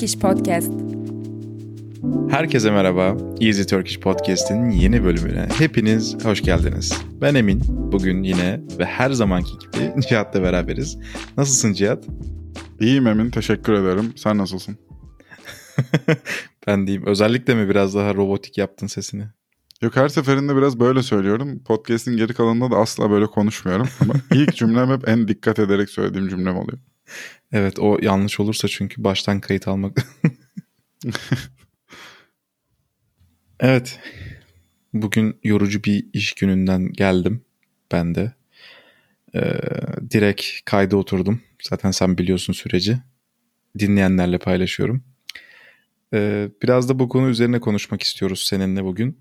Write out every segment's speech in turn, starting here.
Turkish Podcast. Herkese merhaba. Easy Turkish Podcast'in yeni bölümüne hepiniz hoş geldiniz. Ben Emin. Bugün yine ve her zamanki gibi Cihat'la beraberiz. Nasılsın Cihat? İyiyim Emin. Teşekkür ederim. Sen nasılsın? ben diyeyim. Özellikle mi biraz daha robotik yaptın sesini? Yok her seferinde biraz böyle söylüyorum. Podcast'in geri kalanında da asla böyle konuşmuyorum. Ama ilk cümlem hep en dikkat ederek söylediğim cümlem oluyor. Evet o yanlış olursa çünkü baştan kayıt almak. evet. Bugün yorucu bir iş gününden geldim ben de. Ee, direkt kayda oturdum. Zaten sen biliyorsun süreci. Dinleyenlerle paylaşıyorum. Ee, biraz da bu konu üzerine konuşmak istiyoruz seninle bugün.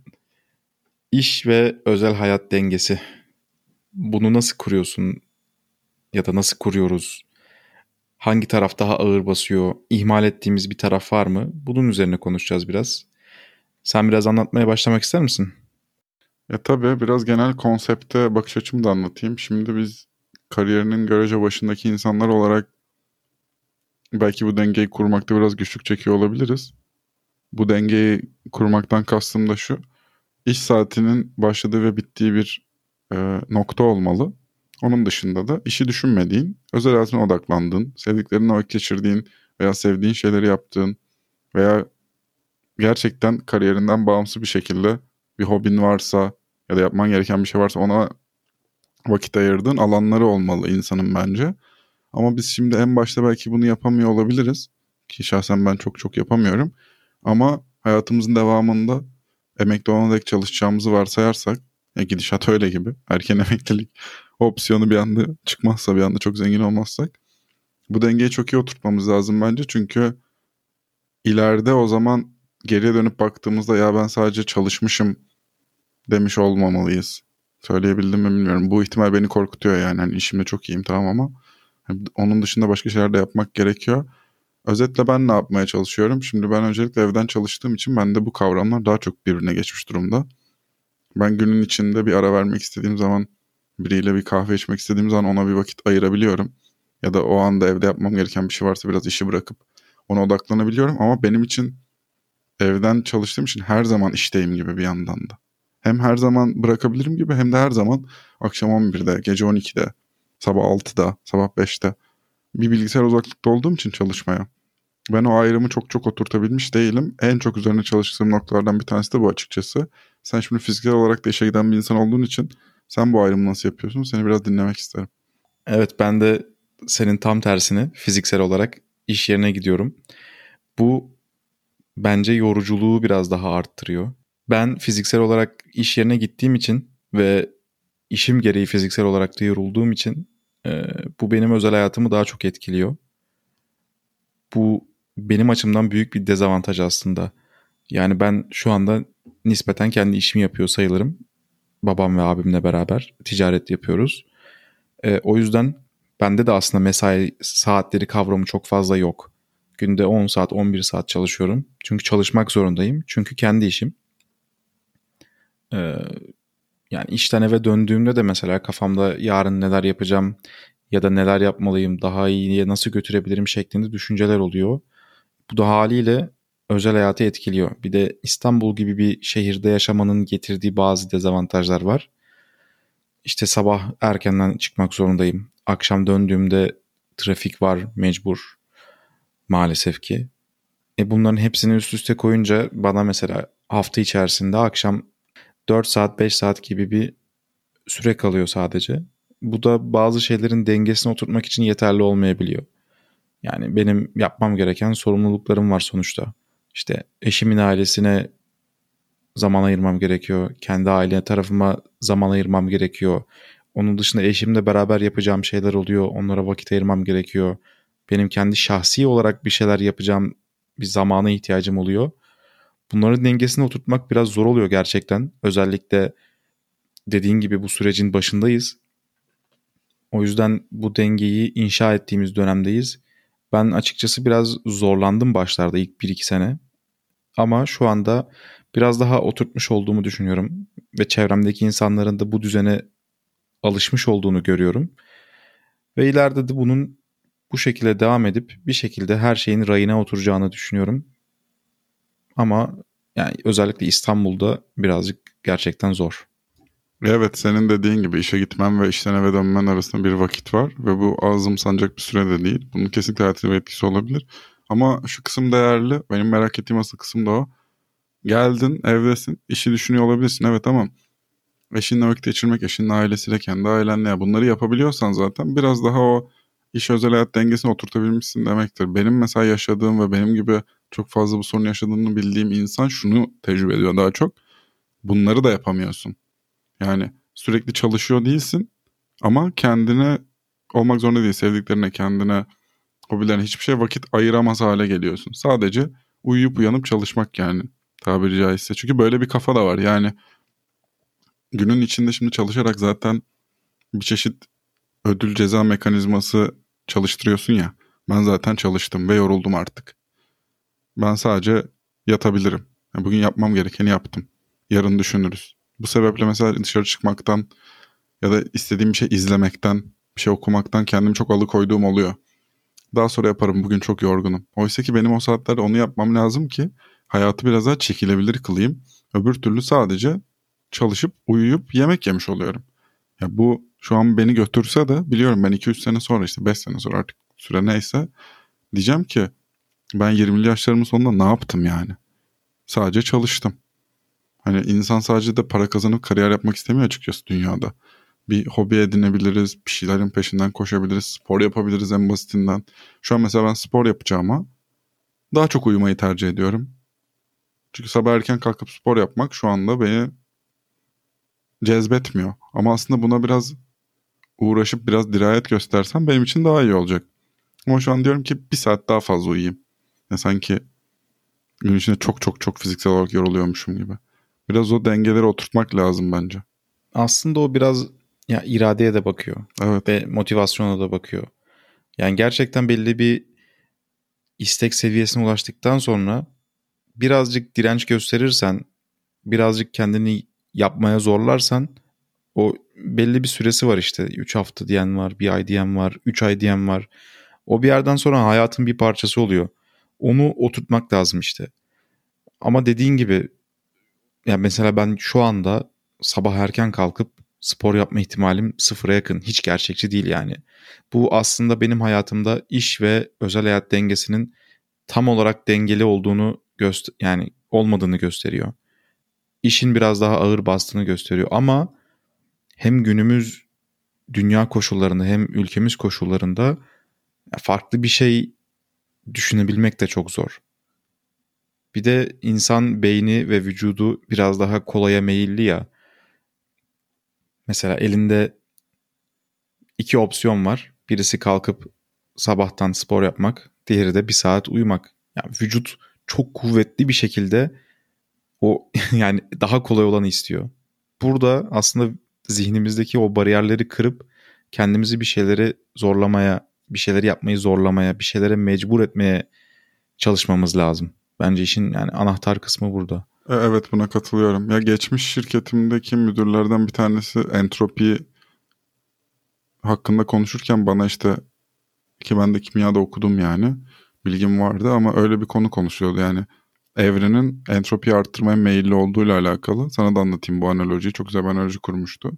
İş ve özel hayat dengesi. Bunu nasıl kuruyorsun? Ya da nasıl kuruyoruz? Hangi taraf daha ağır basıyor? İhmal ettiğimiz bir taraf var mı? Bunun üzerine konuşacağız biraz. Sen biraz anlatmaya başlamak ister misin? Ya tabii biraz genel konsepte bakış açımı da anlatayım. Şimdi biz kariyerinin görece başındaki insanlar olarak belki bu dengeyi kurmakta biraz güçlük çekiyor olabiliriz. Bu dengeyi kurmaktan kastım da şu. İş saatinin başladığı ve bittiği bir e, nokta olmalı. Onun dışında da işi düşünmediğin, özel hayatına odaklandığın, sevdiklerinle vakit geçirdiğin veya sevdiğin şeyleri yaptığın veya gerçekten kariyerinden bağımsız bir şekilde bir hobin varsa ya da yapman gereken bir şey varsa ona vakit ayırdığın alanları olmalı insanın bence. Ama biz şimdi en başta belki bunu yapamıyor olabiliriz. Ki şahsen ben çok çok yapamıyorum. Ama hayatımızın devamında emekli olana dek çalışacağımızı varsayarsak ya gidişat öyle gibi. Erken emeklilik opsiyonu bir anda çıkmazsa bir anda çok zengin olmazsak bu dengeyi çok iyi oturtmamız lazım bence. Çünkü ileride o zaman geriye dönüp baktığımızda ya ben sadece çalışmışım demiş olmamalıyız. Söyleyebildim mi bilmiyorum. Bu ihtimal beni korkutuyor yani. yani işimde çok iyiyim tamam ama onun dışında başka şeyler de yapmak gerekiyor. Özetle ben ne yapmaya çalışıyorum? Şimdi ben öncelikle evden çalıştığım için bende bu kavramlar daha çok birbirine geçmiş durumda. Ben günün içinde bir ara vermek istediğim zaman biriyle bir kahve içmek istediğim zaman ona bir vakit ayırabiliyorum. Ya da o anda evde yapmam gereken bir şey varsa biraz işi bırakıp ona odaklanabiliyorum. Ama benim için evden çalıştığım için her zaman işteyim gibi bir yandan da. Hem her zaman bırakabilirim gibi hem de her zaman akşam 11'de, gece 12'de, sabah 6'da, sabah 5'te bir bilgisayar uzaklıkta olduğum için çalışmaya. Ben o ayrımı çok çok oturtabilmiş değilim. En çok üzerine çalıştığım noktalardan bir tanesi de bu açıkçası. Sen şimdi fiziksel olarak da işe giden bir insan olduğun için sen bu ayrımı nasıl yapıyorsun? Seni biraz dinlemek isterim. Evet ben de senin tam tersini fiziksel olarak iş yerine gidiyorum. Bu bence yoruculuğu biraz daha arttırıyor. Ben fiziksel olarak iş yerine gittiğim için ve işim gereği fiziksel olarak da yorulduğum için e, bu benim özel hayatımı daha çok etkiliyor. Bu benim açımdan büyük bir dezavantaj aslında. Yani ben şu anda nispeten kendi işimi yapıyor sayılırım. Babam ve abimle beraber ticaret yapıyoruz. E, o yüzden bende de aslında mesai saatleri kavramı çok fazla yok. Günde 10 saat 11 saat çalışıyorum. Çünkü çalışmak zorundayım. Çünkü kendi işim. Ee, yani işten eve döndüğümde de mesela kafamda yarın neler yapacağım ya da neler yapmalıyım, daha iyiye nasıl götürebilirim şeklinde düşünceler oluyor. Bu da haliyle özel hayatı etkiliyor. Bir de İstanbul gibi bir şehirde yaşamanın getirdiği bazı dezavantajlar var. İşte sabah erkenden çıkmak zorundayım. Akşam döndüğümde trafik var mecbur maalesef ki. E bunların hepsini üst üste koyunca bana mesela hafta içerisinde akşam 4 saat 5 saat gibi bir süre kalıyor sadece. Bu da bazı şeylerin dengesine oturtmak için yeterli olmayabiliyor. Yani benim yapmam gereken sorumluluklarım var sonuçta. İşte eşimin ailesine zaman ayırmam gerekiyor. Kendi aile tarafıma zaman ayırmam gerekiyor. Onun dışında eşimle beraber yapacağım şeyler oluyor. Onlara vakit ayırmam gerekiyor. Benim kendi şahsi olarak bir şeyler yapacağım bir zamana ihtiyacım oluyor. Bunların dengesini oturtmak biraz zor oluyor gerçekten. Özellikle dediğin gibi bu sürecin başındayız. O yüzden bu dengeyi inşa ettiğimiz dönemdeyiz. Ben açıkçası biraz zorlandım başlarda ilk 1-2 sene. Ama şu anda biraz daha oturtmuş olduğumu düşünüyorum. Ve çevremdeki insanların da bu düzene alışmış olduğunu görüyorum. Ve ileride de bunun bu şekilde devam edip bir şekilde her şeyin rayına oturacağını düşünüyorum. Ama yani özellikle İstanbul'da birazcık gerçekten zor. Evet senin dediğin gibi işe gitmen ve işten eve dönmen arasında bir vakit var ve bu azımsanacak bir süre de değil. Bunun kesinlikle hayatına etkisi olabilir. Ama şu kısım değerli. Benim merak ettiğim asıl kısım da o. Geldin, evdesin, işi düşünüyor olabilirsin. Evet ama eşinle vakit geçirmek, eşinin ailesiyle, kendi ailenle ya bunları yapabiliyorsan zaten biraz daha o iş özel hayat dengesini oturtabilmişsin demektir. Benim mesela yaşadığım ve benim gibi çok fazla bu sorun yaşadığını bildiğim insan şunu tecrübe ediyor daha çok. Bunları da yapamıyorsun. Yani sürekli çalışıyor değilsin ama kendine olmak zorunda değil sevdiklerine kendine hobilerine hiçbir şey vakit ayıramaz hale geliyorsun. Sadece uyuyup uyanıp çalışmak yani tabiri caizse. Çünkü böyle bir kafa da var yani günün içinde şimdi çalışarak zaten bir çeşit ödül ceza mekanizması çalıştırıyorsun ya. Ben zaten çalıştım ve yoruldum artık. Ben sadece yatabilirim. Bugün yapmam gerekeni yaptım. Yarın düşünürüz. Bu sebeple mesela dışarı çıkmaktan ya da istediğim bir şey izlemekten, bir şey okumaktan kendimi çok alıkoyduğum oluyor. Daha sonra yaparım bugün çok yorgunum. Oysa ki benim o saatlerde onu yapmam lazım ki hayatı biraz daha çekilebilir kılayım. Öbür türlü sadece çalışıp uyuyup yemek yemiş oluyorum. Ya bu şu an beni götürse de biliyorum ben 2-3 sene sonra işte 5 sene sonra artık süre neyse diyeceğim ki ben 20'li yaşlarımın sonunda ne yaptım yani? Sadece çalıştım. Hani insan sadece de para kazanıp kariyer yapmak istemiyor açıkçası dünyada. Bir hobi edinebiliriz, bir şeylerin peşinden koşabiliriz, spor yapabiliriz en basitinden. Şu an mesela ben spor yapacağıma daha çok uyumayı tercih ediyorum. Çünkü sabah erken kalkıp spor yapmak şu anda beni cezbetmiyor. Ama aslında buna biraz uğraşıp biraz dirayet göstersem benim için daha iyi olacak. Ama şu an diyorum ki bir saat daha fazla uyuyayım. Ya sanki gün içinde çok çok çok fiziksel olarak yoruluyormuşum gibi. Biraz o dengeleri oturtmak lazım bence. Aslında o biraz ya iradeye de bakıyor. Evet. Ve motivasyona da bakıyor. Yani gerçekten belli bir istek seviyesine ulaştıktan sonra birazcık direnç gösterirsen, birazcık kendini yapmaya zorlarsan o belli bir süresi var işte. 3 hafta diyen var, bir ay diyen var, 3 ay diyen var. O bir yerden sonra hayatın bir parçası oluyor. Onu oturtmak lazım işte. Ama dediğin gibi yani mesela ben şu anda sabah erken kalkıp spor yapma ihtimalim sıfıra yakın. Hiç gerçekçi değil yani. Bu aslında benim hayatımda iş ve özel hayat dengesinin tam olarak dengeli olduğunu göster yani olmadığını gösteriyor. İşin biraz daha ağır bastığını gösteriyor ama hem günümüz dünya koşullarında hem ülkemiz koşullarında farklı bir şey düşünebilmek de çok zor. Bir de insan beyni ve vücudu biraz daha kolaya meyilli ya. Mesela elinde iki opsiyon var. Birisi kalkıp sabahtan spor yapmak, diğeri de bir saat uyumak. Yani vücut çok kuvvetli bir şekilde o yani daha kolay olanı istiyor. Burada aslında zihnimizdeki o bariyerleri kırıp kendimizi bir şeyleri zorlamaya, bir şeyleri yapmayı zorlamaya, bir şeylere mecbur etmeye çalışmamız lazım. Bence işin yani anahtar kısmı burada. E, evet buna katılıyorum. Ya geçmiş şirketimdeki müdürlerden bir tanesi entropi hakkında konuşurken bana işte ki ben de kimyada okudum yani bilgim vardı ama öyle bir konu konuşuyordu yani evrenin entropi arttırmaya meyilli olduğuyla alakalı. Sana da anlatayım bu analojiyi. Çok güzel bir analoji kurmuştu.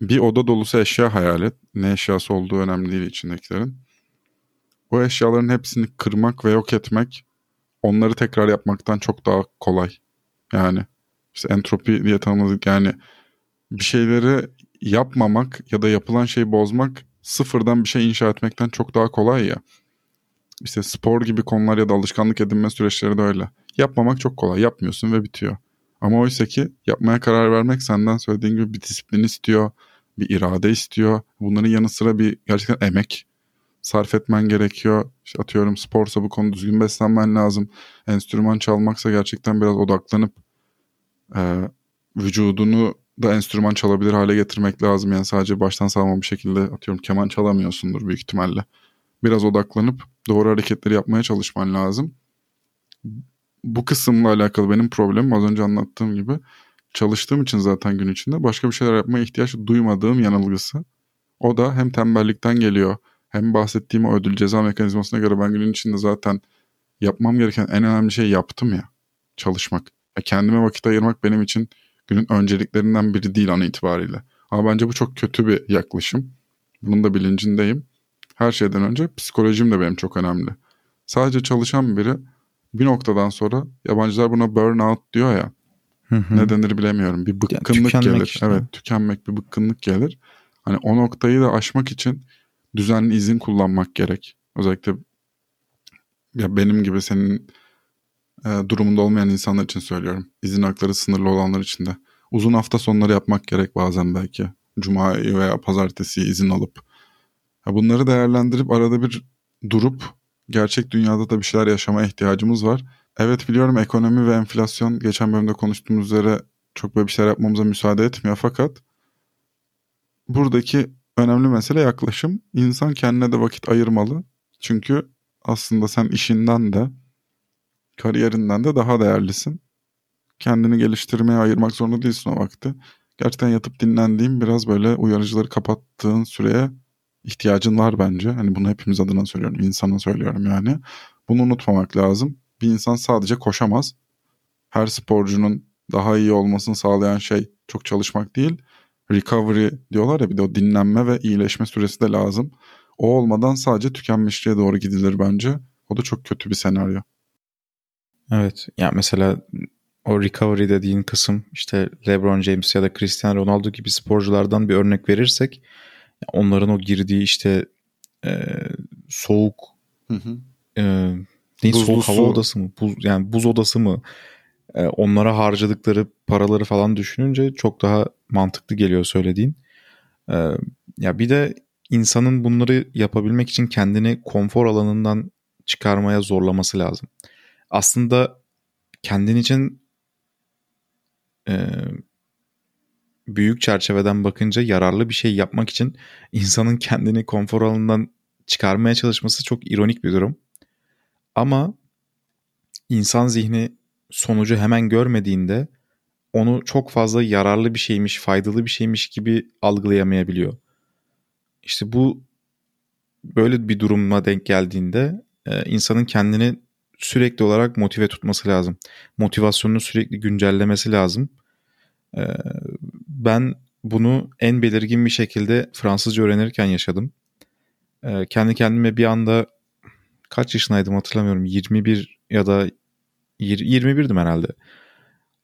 Bir oda dolusu eşya hayal et. Ne eşyası olduğu önemli değil içindekilerin. O eşyaların hepsini kırmak ve yok etmek onları tekrar yapmaktan çok daha kolay. Yani işte entropi diye tanımladık yani bir şeyleri yapmamak ya da yapılan şeyi bozmak sıfırdan bir şey inşa etmekten çok daha kolay ya. İşte spor gibi konular ya da alışkanlık edinme süreçleri de öyle. Yapmamak çok kolay. Yapmıyorsun ve bitiyor. Ama oysa ki yapmaya karar vermek senden söylediğin gibi bir disiplin istiyor, bir irade istiyor. Bunların yanı sıra bir gerçekten emek sarf etmen gerekiyor. İşte atıyorum sporsa bu konu düzgün beslenmen lazım. Enstrüman çalmaksa gerçekten biraz odaklanıp e, vücudunu da enstrüman çalabilir hale getirmek lazım. Yani sadece baştan sağma bir şekilde atıyorum keman çalamıyorsundur büyük ihtimalle. Biraz odaklanıp doğru hareketleri yapmaya çalışman lazım. Bu kısımla alakalı benim problemim az önce anlattığım gibi çalıştığım için zaten gün içinde başka bir şeyler yapmaya ihtiyaç duymadığım yanılgısı. O da hem tembellikten geliyor hem bahsettiğim o ödül ceza mekanizmasına göre ben günün içinde zaten yapmam gereken en önemli şey yaptım ya. Çalışmak. Ya kendime vakit ayırmak benim için günün önceliklerinden biri değil an itibariyle. Ama bence bu çok kötü bir yaklaşım. Bunun da bilincindeyim. Her şeyden önce psikolojim de benim çok önemli. Sadece çalışan biri bir noktadan sonra yabancılar buna burnout diyor ya. Hı hı. Ne denir bilemiyorum. Bir bıkkınlık tükenmek gelir. işte. Evet tükenmek bir bıkkınlık gelir. Hani o noktayı da aşmak için düzenli izin kullanmak gerek. Özellikle ya benim gibi senin e, durumunda olmayan insanlar için söylüyorum. İzin hakları sınırlı olanlar için de. Uzun hafta sonları yapmak gerek bazen belki. Cuma veya pazartesi izin alıp. Ya bunları değerlendirip arada bir durup gerçek dünyada da bir şeyler yaşamaya ihtiyacımız var. Evet biliyorum ekonomi ve enflasyon geçen bölümde konuştuğumuz üzere çok böyle bir şeyler yapmamıza müsaade etmiyor fakat buradaki önemli mesele yaklaşım. İnsan kendine de vakit ayırmalı. Çünkü aslında sen işinden de kariyerinden de daha değerlisin. Kendini geliştirmeye ayırmak zorunda değilsin o vakti. Gerçekten yatıp dinlendiğin biraz böyle uyarıcıları kapattığın süreye ihtiyacın var bence. Hani bunu hepimiz adına söylüyorum. insana söylüyorum yani. Bunu unutmamak lazım. Bir insan sadece koşamaz. Her sporcunun daha iyi olmasını sağlayan şey çok çalışmak değil. Recovery diyorlar ya bir de o dinlenme ve iyileşme süresi de lazım. O olmadan sadece tükenmişliğe doğru gidilir bence. O da çok kötü bir senaryo. Evet. Ya mesela o recovery dediğin kısım işte LeBron James ya da Cristiano Ronaldo gibi sporculardan bir örnek verirsek onların o girdiği işte e, soğuk Hı hı. e, ne Buzlu soğuk hava odası mı? Buz, yani buz odası mı? E, onlara harcadıkları paraları falan düşününce çok daha mantıklı geliyor söylediğin. E, ya bir de insanın bunları yapabilmek için kendini konfor alanından çıkarmaya zorlaması lazım. Aslında kendin için e, büyük çerçeveden bakınca yararlı bir şey yapmak için insanın kendini konfor alanından çıkarmaya çalışması çok ironik bir durum. Ama insan zihni sonucu hemen görmediğinde onu çok fazla yararlı bir şeymiş, faydalı bir şeymiş gibi algılayamayabiliyor. İşte bu böyle bir duruma denk geldiğinde e, insanın kendini sürekli olarak motive tutması lazım. Motivasyonunu sürekli güncellemesi lazım. E, ben bunu en belirgin bir şekilde Fransızca öğrenirken yaşadım. E, kendi kendime bir anda kaç yaşındaydım hatırlamıyorum. 21 ya da 21'dim herhalde.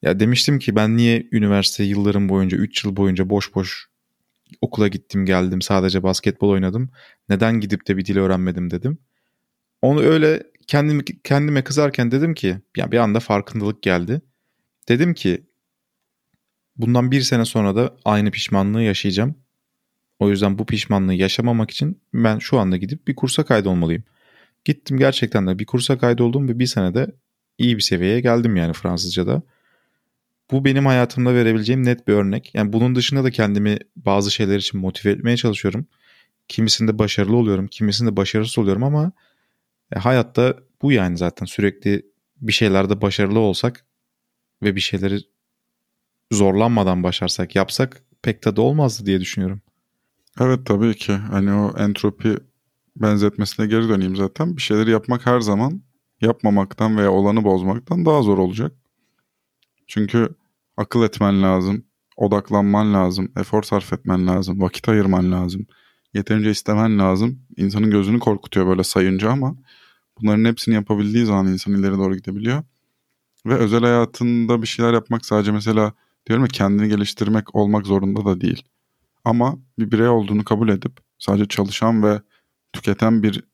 Ya demiştim ki ben niye üniversite yıllarım boyunca 3 yıl boyunca boş boş okula gittim geldim sadece basketbol oynadım. Neden gidip de bir dil öğrenmedim dedim. Onu öyle kendime, kendime kızarken dedim ki yani bir anda farkındalık geldi. Dedim ki bundan bir sene sonra da aynı pişmanlığı yaşayacağım. O yüzden bu pişmanlığı yaşamamak için ben şu anda gidip bir kursa kaydolmalıyım. Gittim gerçekten de bir kursa kaydoldum ve bir senede iyi bir seviyeye geldim yani Fransızca'da. Bu benim hayatımda verebileceğim net bir örnek. Yani bunun dışında da kendimi bazı şeyler için motive etmeye çalışıyorum. Kimisinde başarılı oluyorum, kimisinde başarısız oluyorum ama e, hayatta bu yani zaten sürekli bir şeylerde başarılı olsak ve bir şeyleri zorlanmadan başarsak, yapsak pek tadı olmazdı diye düşünüyorum. Evet tabii ki. Hani o entropi benzetmesine geri döneyim zaten. Bir şeyleri yapmak her zaman yapmamaktan veya olanı bozmaktan daha zor olacak. Çünkü akıl etmen lazım, odaklanman lazım, efor sarf etmen lazım, vakit ayırman lazım, yeterince istemen lazım. İnsanın gözünü korkutuyor böyle sayınca ama bunların hepsini yapabildiği zaman insan ileri doğru gidebiliyor. Ve özel hayatında bir şeyler yapmak sadece mesela diyorum ya kendini geliştirmek olmak zorunda da değil. Ama bir birey olduğunu kabul edip sadece çalışan ve tüketen bir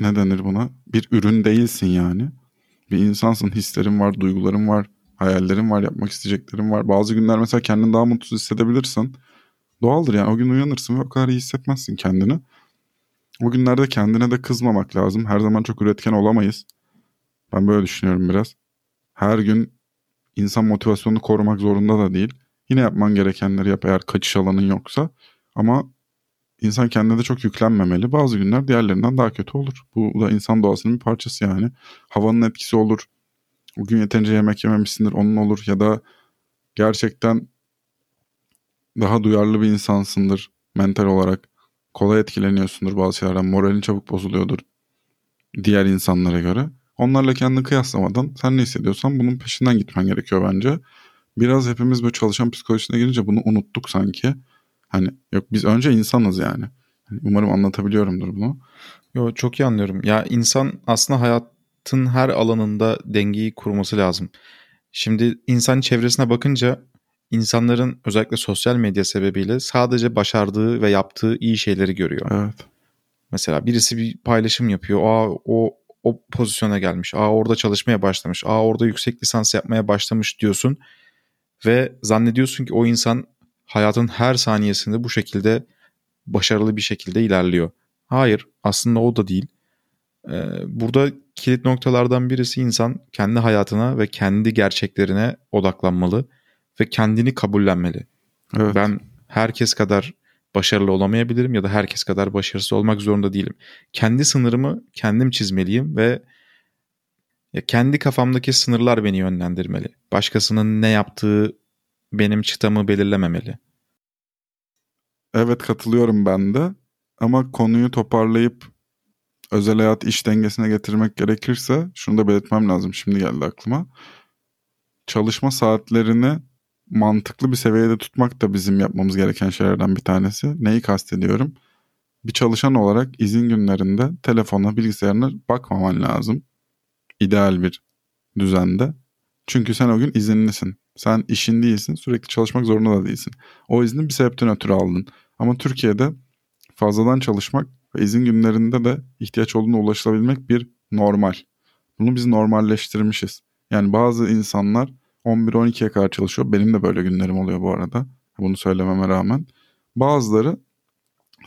ne denir buna? Bir ürün değilsin yani. Bir insansın, hislerin var, duyguların var, hayallerin var, yapmak isteyeceklerin var. Bazı günler mesela kendini daha mutsuz hissedebilirsin. Doğaldır yani o gün uyanırsın ve o kadar iyi hissetmezsin kendini. O günlerde kendine de kızmamak lazım. Her zaman çok üretken olamayız. Ben böyle düşünüyorum biraz. Her gün insan motivasyonunu korumak zorunda da değil. Yine yapman gerekenleri yap eğer kaçış alanın yoksa. Ama insan kendine de çok yüklenmemeli. Bazı günler diğerlerinden daha kötü olur. Bu da insan doğasının bir parçası yani. Havanın etkisi olur. O gün yeterince yemek yememişsindir onun olur. Ya da gerçekten daha duyarlı bir insansındır mental olarak. kolay etkileniyorsundur bazı şeylerden. Moralin çabuk bozuluyordur diğer insanlara göre. Onlarla kendini kıyaslamadan sen ne hissediyorsan bunun peşinden gitmen gerekiyor bence. Biraz hepimiz böyle çalışan psikolojisine girince bunu unuttuk sanki. Hani yok biz önce insanız yani. Hani umarım anlatabiliyorumdur bunu. Yo, çok iyi anlıyorum. Ya insan aslında hayatın her alanında dengeyi kurması lazım. Şimdi insan çevresine bakınca insanların özellikle sosyal medya sebebiyle sadece başardığı ve yaptığı iyi şeyleri görüyor. Evet. Mesela birisi bir paylaşım yapıyor. Aa o o pozisyona gelmiş. Aa orada çalışmaya başlamış. Aa orada yüksek lisans yapmaya başlamış diyorsun ve zannediyorsun ki o insan hayatın her saniyesinde bu şekilde başarılı bir şekilde ilerliyor. Hayır, aslında o da değil. Ee, burada kilit noktalardan birisi insan kendi hayatına ve kendi gerçeklerine odaklanmalı ve kendini kabullenmeli. Evet. Ben herkes kadar başarılı olamayabilirim ya da herkes kadar başarısız olmak zorunda değilim. Kendi sınırımı kendim çizmeliyim ve ya kendi kafamdaki sınırlar beni yönlendirmeli. Başkasının ne yaptığı benim çıtamı belirlememeli. Evet katılıyorum ben de. Ama konuyu toparlayıp özel hayat iş dengesine getirmek gerekirse şunu da belirtmem lazım. Şimdi geldi aklıma. Çalışma saatlerini mantıklı bir seviyede tutmak da bizim yapmamız gereken şeylerden bir tanesi. Neyi kastediyorum? Bir çalışan olarak izin günlerinde telefona, bilgisayarına bakmaman lazım. İdeal bir düzende. Çünkü sen o gün izinlisin. Sen işin değilsin. Sürekli çalışmak zorunda da değilsin. O izni bir sebepten ötürü aldın. Ama Türkiye'de fazladan çalışmak ve izin günlerinde de ihtiyaç olduğuna ulaşılabilmek bir normal. Bunu biz normalleştirmişiz. Yani bazı insanlar 11-12'ye kadar çalışıyor. Benim de böyle günlerim oluyor bu arada. Bunu söylememe rağmen. Bazıları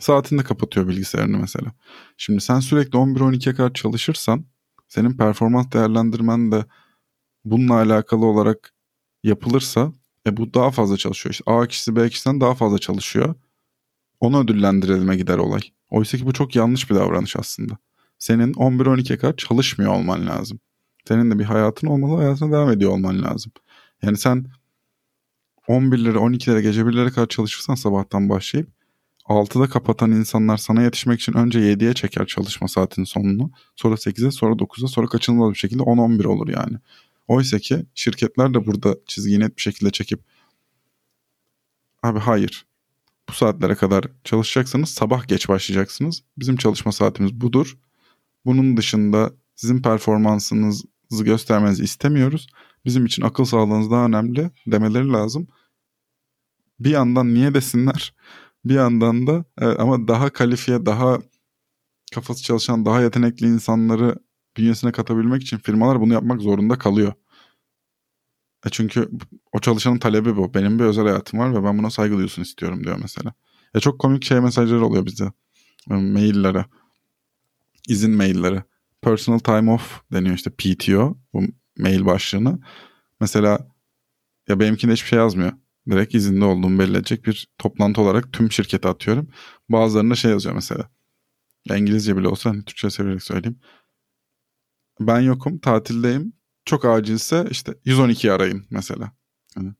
saatinde kapatıyor bilgisayarını mesela. Şimdi sen sürekli 11-12'ye kadar çalışırsan senin performans değerlendirmen de bununla alakalı olarak yapılırsa e bu daha fazla çalışıyor. İşte A kişisi B kişiden daha fazla çalışıyor. Onu ödüllendirelim'e gider olay. Oysa ki bu çok yanlış bir davranış aslında. Senin 11-12'ye kadar çalışmıyor olman lazım. Senin de bir hayatın olmalı, hayatına devam ediyor olman lazım. Yani sen 11'lere, 12'lere, gece 1'lere kadar çalışırsan sabahtan başlayıp 6'da kapatan insanlar sana yetişmek için önce 7'ye çeker çalışma saatinin sonunu. Sonra 8'e, sonra 9'a, sonra kaçınılmaz bir şekilde 10-11 olur yani. Oysa ki şirketler de burada çizgiyi net bir şekilde çekip abi hayır bu saatlere kadar çalışacaksanız sabah geç başlayacaksınız. Bizim çalışma saatimiz budur. Bunun dışında sizin performansınızı göstermenizi istemiyoruz. Bizim için akıl sağlığınız daha önemli demeleri lazım. Bir yandan niye desinler? Bir yandan da evet, ama daha kalifiye, daha kafası çalışan, daha yetenekli insanları bünyesine katabilmek için firmalar bunu yapmak zorunda kalıyor. E çünkü o çalışanın talebi bu. Benim bir özel hayatım var ve ben buna saygı duyuyorsun istiyorum diyor mesela. Ya çok komik şey mesajları oluyor bize. Maillere. izin mailleri. Personal time off deniyor işte PTO bu mail başlığını. Mesela ya benimkinde hiçbir şey yazmıyor. Direkt izinde olduğumu belli edecek bir toplantı olarak tüm şirkete atıyorum. Bazılarında şey yazıyor mesela. Ya İngilizce bile olsa hani Türkçe severek söyleyeyim. Ben yokum, tatildeyim. Çok acilse işte 112 arayın mesela. Hani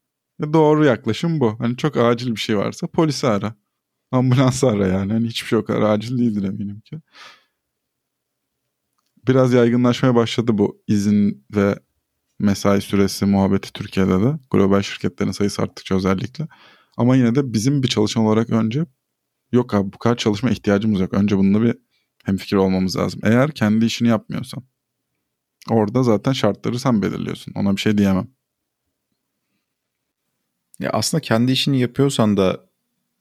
doğru yaklaşım bu. Hani çok acil bir şey varsa polisi ara. Ambulansı ara yani. Hani hiçbir şey o kadar acil değildir eminim ki. Biraz yaygınlaşmaya başladı bu izin ve mesai süresi muhabbeti Türkiye'de de. Global şirketlerin sayısı arttıkça özellikle. Ama yine de bizim bir çalışan olarak önce yok abi bu kadar çalışma ihtiyacımız yok. Önce bununla bir hemfikir olmamız lazım. Eğer kendi işini yapmıyorsan. Orada zaten şartları sen belirliyorsun. Ona bir şey diyemem. Ya aslında kendi işini yapıyorsan da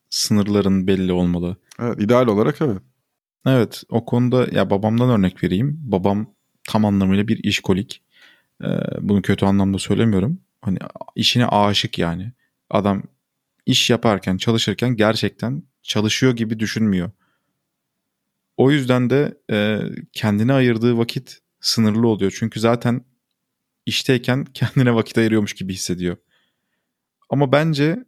sınırların belli olmalı. Evet, ideal olarak evet. Evet, o konuda ya babamdan örnek vereyim. Babam tam anlamıyla bir işkolik. Ee, bunu kötü anlamda söylemiyorum. Hani işine aşık yani. Adam iş yaparken, çalışırken gerçekten çalışıyor gibi düşünmüyor. O yüzden de e, kendine ayırdığı vakit sınırlı oluyor. Çünkü zaten işteyken kendine vakit ayırıyormuş gibi hissediyor. Ama bence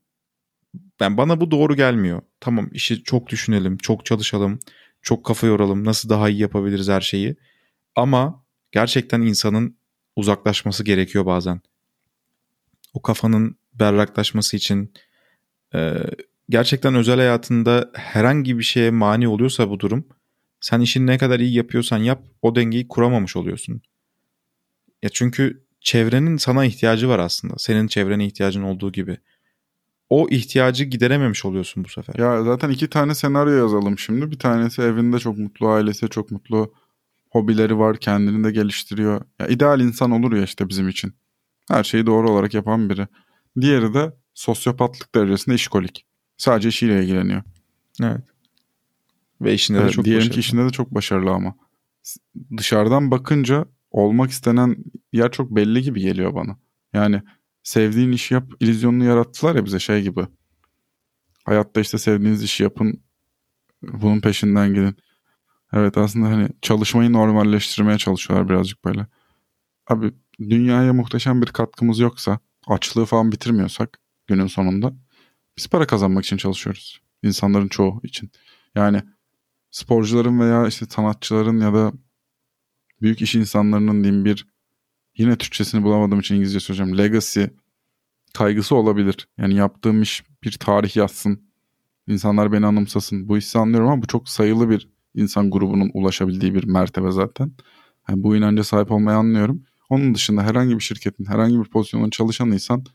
ben bana bu doğru gelmiyor. Tamam işi çok düşünelim, çok çalışalım, çok kafa yoralım, nasıl daha iyi yapabiliriz her şeyi. Ama gerçekten insanın uzaklaşması gerekiyor bazen. O kafanın berraklaşması için e, gerçekten özel hayatında herhangi bir şeye mani oluyorsa bu durum sen işini ne kadar iyi yapıyorsan yap o dengeyi kuramamış oluyorsun. Ya çünkü çevrenin sana ihtiyacı var aslında. Senin çevrene ihtiyacın olduğu gibi. O ihtiyacı giderememiş oluyorsun bu sefer. Ya zaten iki tane senaryo yazalım şimdi. Bir tanesi evinde çok mutlu, ailesi çok mutlu, hobileri var, kendini de geliştiriyor. Ya ideal insan olur ya işte bizim için. Her şeyi doğru olarak yapan biri. Diğeri de sosyopatlık derecesinde işkolik. Sadece işiyle ilgileniyor. Evet. Ve işinde Evet, de çok diyelim başarılı. ki işinde de çok başarılı ama. Dışarıdan bakınca olmak istenen yer çok belli gibi geliyor bana. Yani sevdiğin işi yap illüzyonunu yarattılar ya bize şey gibi. Hayatta işte sevdiğiniz işi yapın. Bunun peşinden gidin. Evet aslında hani çalışmayı normalleştirmeye çalışıyorlar birazcık böyle. Abi dünyaya muhteşem bir katkımız yoksa açlığı falan bitirmiyorsak günün sonunda biz para kazanmak için çalışıyoruz. İnsanların çoğu için. Yani sporcuların veya işte sanatçıların ya da büyük iş insanlarının diyeyim bir yine Türkçesini bulamadığım için İngilizce söyleyeceğim. Legacy kaygısı olabilir. Yani yaptığım iş bir tarih yazsın. İnsanlar beni anımsasın. Bu hissi anlıyorum ama bu çok sayılı bir insan grubunun ulaşabildiği bir mertebe zaten. Yani bu inanca sahip olmayı anlıyorum. Onun dışında herhangi bir şirketin, herhangi bir pozisyonun çalışanıysan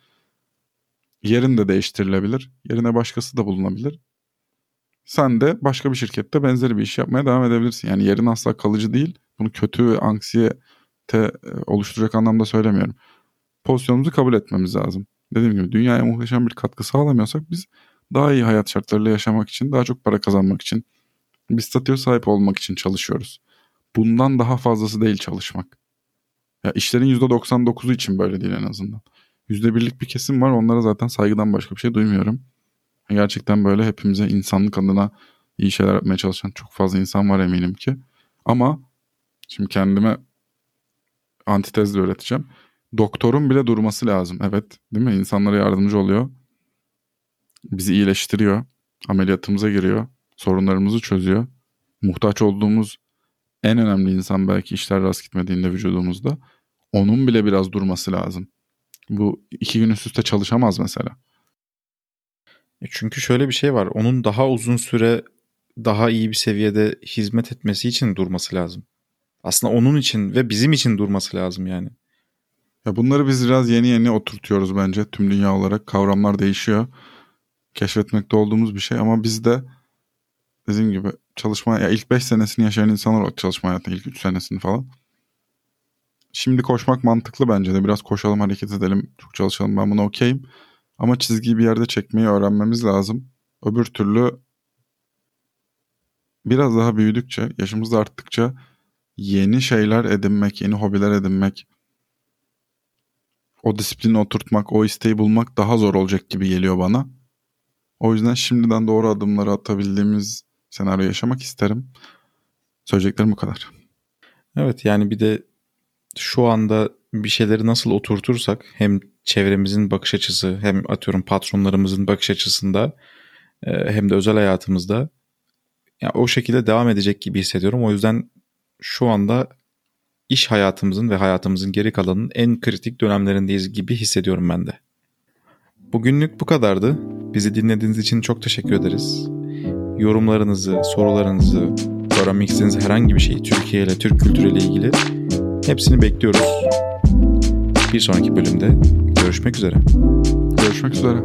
yerin de değiştirilebilir. Yerine başkası da bulunabilir. Sen de başka bir şirkette benzeri bir iş yapmaya devam edebilirsin. Yani yerin asla kalıcı değil. Bunu kötü ve anksiyete e, oluşturacak anlamda söylemiyorum. Pozisyonumuzu kabul etmemiz lazım. Dediğim gibi dünyaya muhteşem bir katkı sağlamıyorsak biz daha iyi hayat şartlarıyla yaşamak için, daha çok para kazanmak için, bir statüye sahip olmak için çalışıyoruz. Bundan daha fazlası değil çalışmak. Ya işlerin %99'u için böyle değil en azından. %1'lik bir kesim var onlara zaten saygıdan başka bir şey duymuyorum. Gerçekten böyle hepimize insanlık adına iyi şeyler yapmaya çalışan çok fazla insan var eminim ki. Ama şimdi kendime antitez de öğreteceğim. Doktorun bile durması lazım. Evet değil mi? İnsanlara yardımcı oluyor. Bizi iyileştiriyor. Ameliyatımıza giriyor. Sorunlarımızı çözüyor. Muhtaç olduğumuz en önemli insan belki işler rast gitmediğinde vücudumuzda. Onun bile biraz durması lazım. Bu iki gün üst üste çalışamaz mesela. E Çünkü şöyle bir şey var. Onun daha uzun süre daha iyi bir seviyede hizmet etmesi için durması lazım. Aslında onun için ve bizim için durması lazım yani. Ya bunları biz biraz yeni yeni oturtuyoruz bence tüm dünya olarak. Kavramlar değişiyor. Keşfetmekte olduğumuz bir şey ama biz de dediğim gibi çalışma ya ilk 5 senesini yaşayan insanlar olarak çalışma hayatında ilk 3 senesini falan. Şimdi koşmak mantıklı bence de. Biraz koşalım, hareket edelim, çok çalışalım. Ben buna okeyim. Ama çizgiyi bir yerde çekmeyi öğrenmemiz lazım. Öbür türlü biraz daha büyüdükçe, yaşımız da arttıkça yeni şeyler edinmek, yeni hobiler edinmek, o disiplini oturtmak, o isteği bulmak daha zor olacak gibi geliyor bana. O yüzden şimdiden doğru adımları atabildiğimiz senaryo yaşamak isterim. Söyleyeceklerim bu kadar. Evet yani bir de şu anda bir şeyleri nasıl oturtursak hem çevremizin bakış açısı hem atıyorum patronlarımızın bakış açısında e, hem de özel hayatımızda ya o şekilde devam edecek gibi hissediyorum. O yüzden şu anda iş hayatımızın ve hayatımızın geri kalanının en kritik dönemlerindeyiz gibi hissediyorum ben de. Bugünlük bu kadardı. Bizi dinlediğiniz için çok teşekkür ederiz. Yorumlarınızı, sorularınızı, öğrenmek herhangi bir şey Türkiye ile Türk kültürüyle ilgili hepsini bekliyoruz. Bir sonraki bölümde görüşmek üzere. Görüşmek üzere.